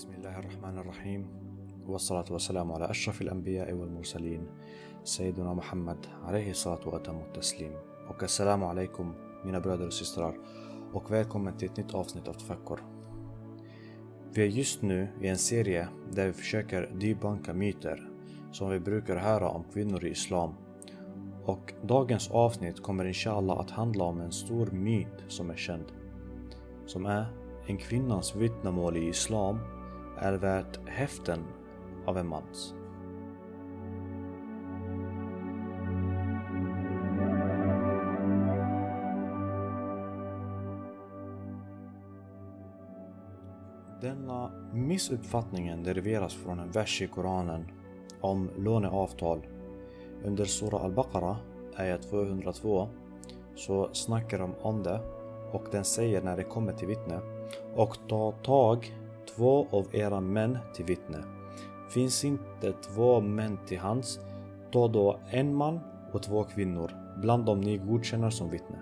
بسم الله الرحمن الرحيم والصلاة والسلام على أشرف الأنبياء والمرسلين سيدنا Muhammad عليه الصلاة وأتم التسليم och assalamu alaikum mina bröder och systrar och välkommen till ett nytt avsnitt av Tfakkor. Vi är just nu i en serie där vi försöker debunka myter som vi brukar höra om kvinnor i Islam. Och dagens avsnitt kommer inshallah att handla om en stor myt som är känd. Som är en kvinnans vittnemål i Islam är värt häften av en mans. Denna missuppfattningen deriveras från en vers i Koranen om låneavtal. Under Sura Al-Baqarah, ayat 202, så snackar de om det och den säger när det kommer till vittne och ta tag två av era män till vittne. Finns inte två män till hands, ta då en man och två kvinnor bland dem ni godkänner som vittne.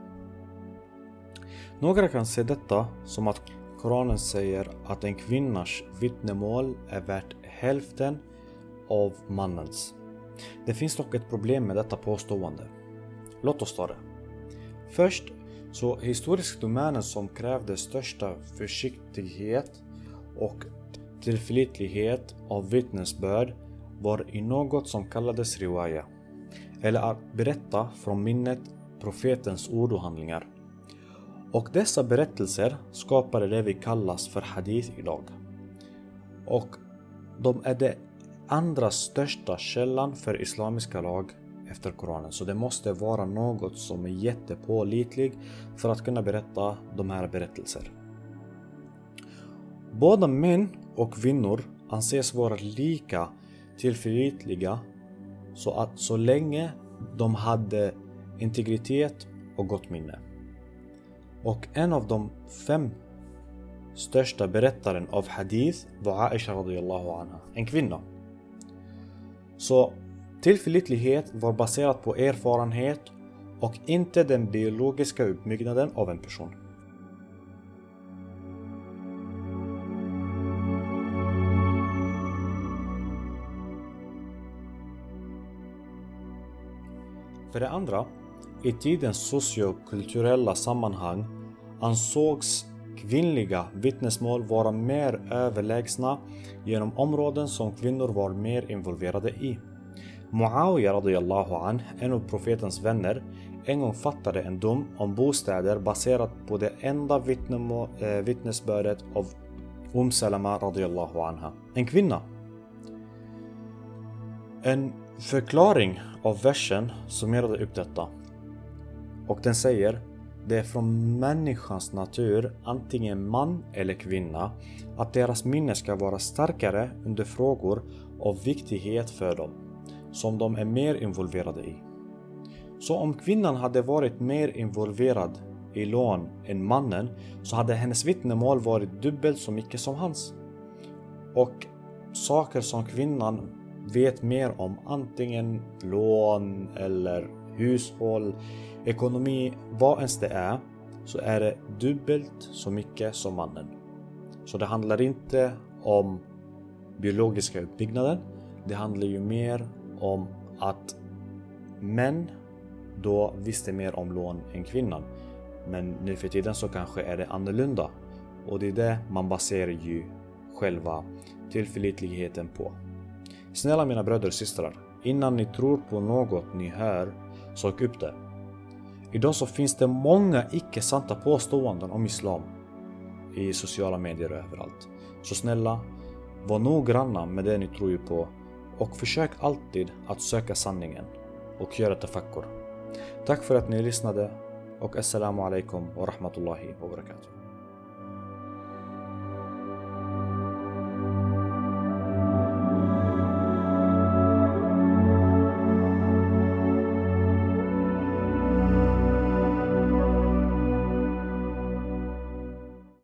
Några kan se detta som att Koranen säger att en kvinnas vittnemål är värt hälften av mannens. Det finns dock ett problem med detta påstående. Låt oss ta det. Först så historisk domänen som krävde största försiktighet och tillförlitlighet av vittnesbörd var i något som kallades riwaya, eller att berätta från minnet profetens ord och handlingar. Och dessa berättelser skapade det vi kallas för hadith idag. Och de är den andra största källan för islamiska lag efter Koranen. Så det måste vara något som är jättepålitlig för att kunna berätta de här berättelserna. Både män och kvinnor anses vara lika tillförlitliga så att så länge de hade integritet och gott minne. Och en av de fem största berättaren av hadith var Aisha radiyallahu anha, en kvinna. Så tillförlitlighet var baserat på erfarenhet och inte den biologiska uppbyggnaden av en person. För det andra, i tidens sociokulturella sammanhang ansågs kvinnliga vittnesmål vara mer överlägsna genom områden som kvinnor var mer involverade i. Muawiya radiyallahu an, en av profetens vänner, en gång fattade en dom om bostäder baserat på det enda eh, vittnesbördet av Um Salama radiyallahu anha, en kvinna. En förklaring av versen summerade upp detta. Och den säger det är från människans natur, antingen man eller kvinna, att deras minne ska vara starkare under frågor av viktighet för dem, som de är mer involverade i. Så om kvinnan hade varit mer involverad i lån än mannen så hade hennes vittnemål varit dubbelt så mycket som hans. Och saker som kvinnan vet mer om antingen lån eller hushåll, ekonomi, vad ens det är, så är det dubbelt så mycket som mannen. Så det handlar inte om biologiska uppbyggnaden. Det handlar ju mer om att män då visste mer om lån än kvinnan. Men nu för tiden så kanske är det annorlunda. Och det är det man baserar ju själva tillförlitligheten på. Snälla mina bröder och systrar, innan ni tror på något ni hör, sök upp det. Idag så finns det många icke santa påståenden om Islam i sociala medier och överallt. Så snälla, var noggranna med det ni tror på och försök alltid att söka sanningen och göra tafakkur. Tack för att ni lyssnade och assalamu alaikum och rahmatullahi wa barakatuh.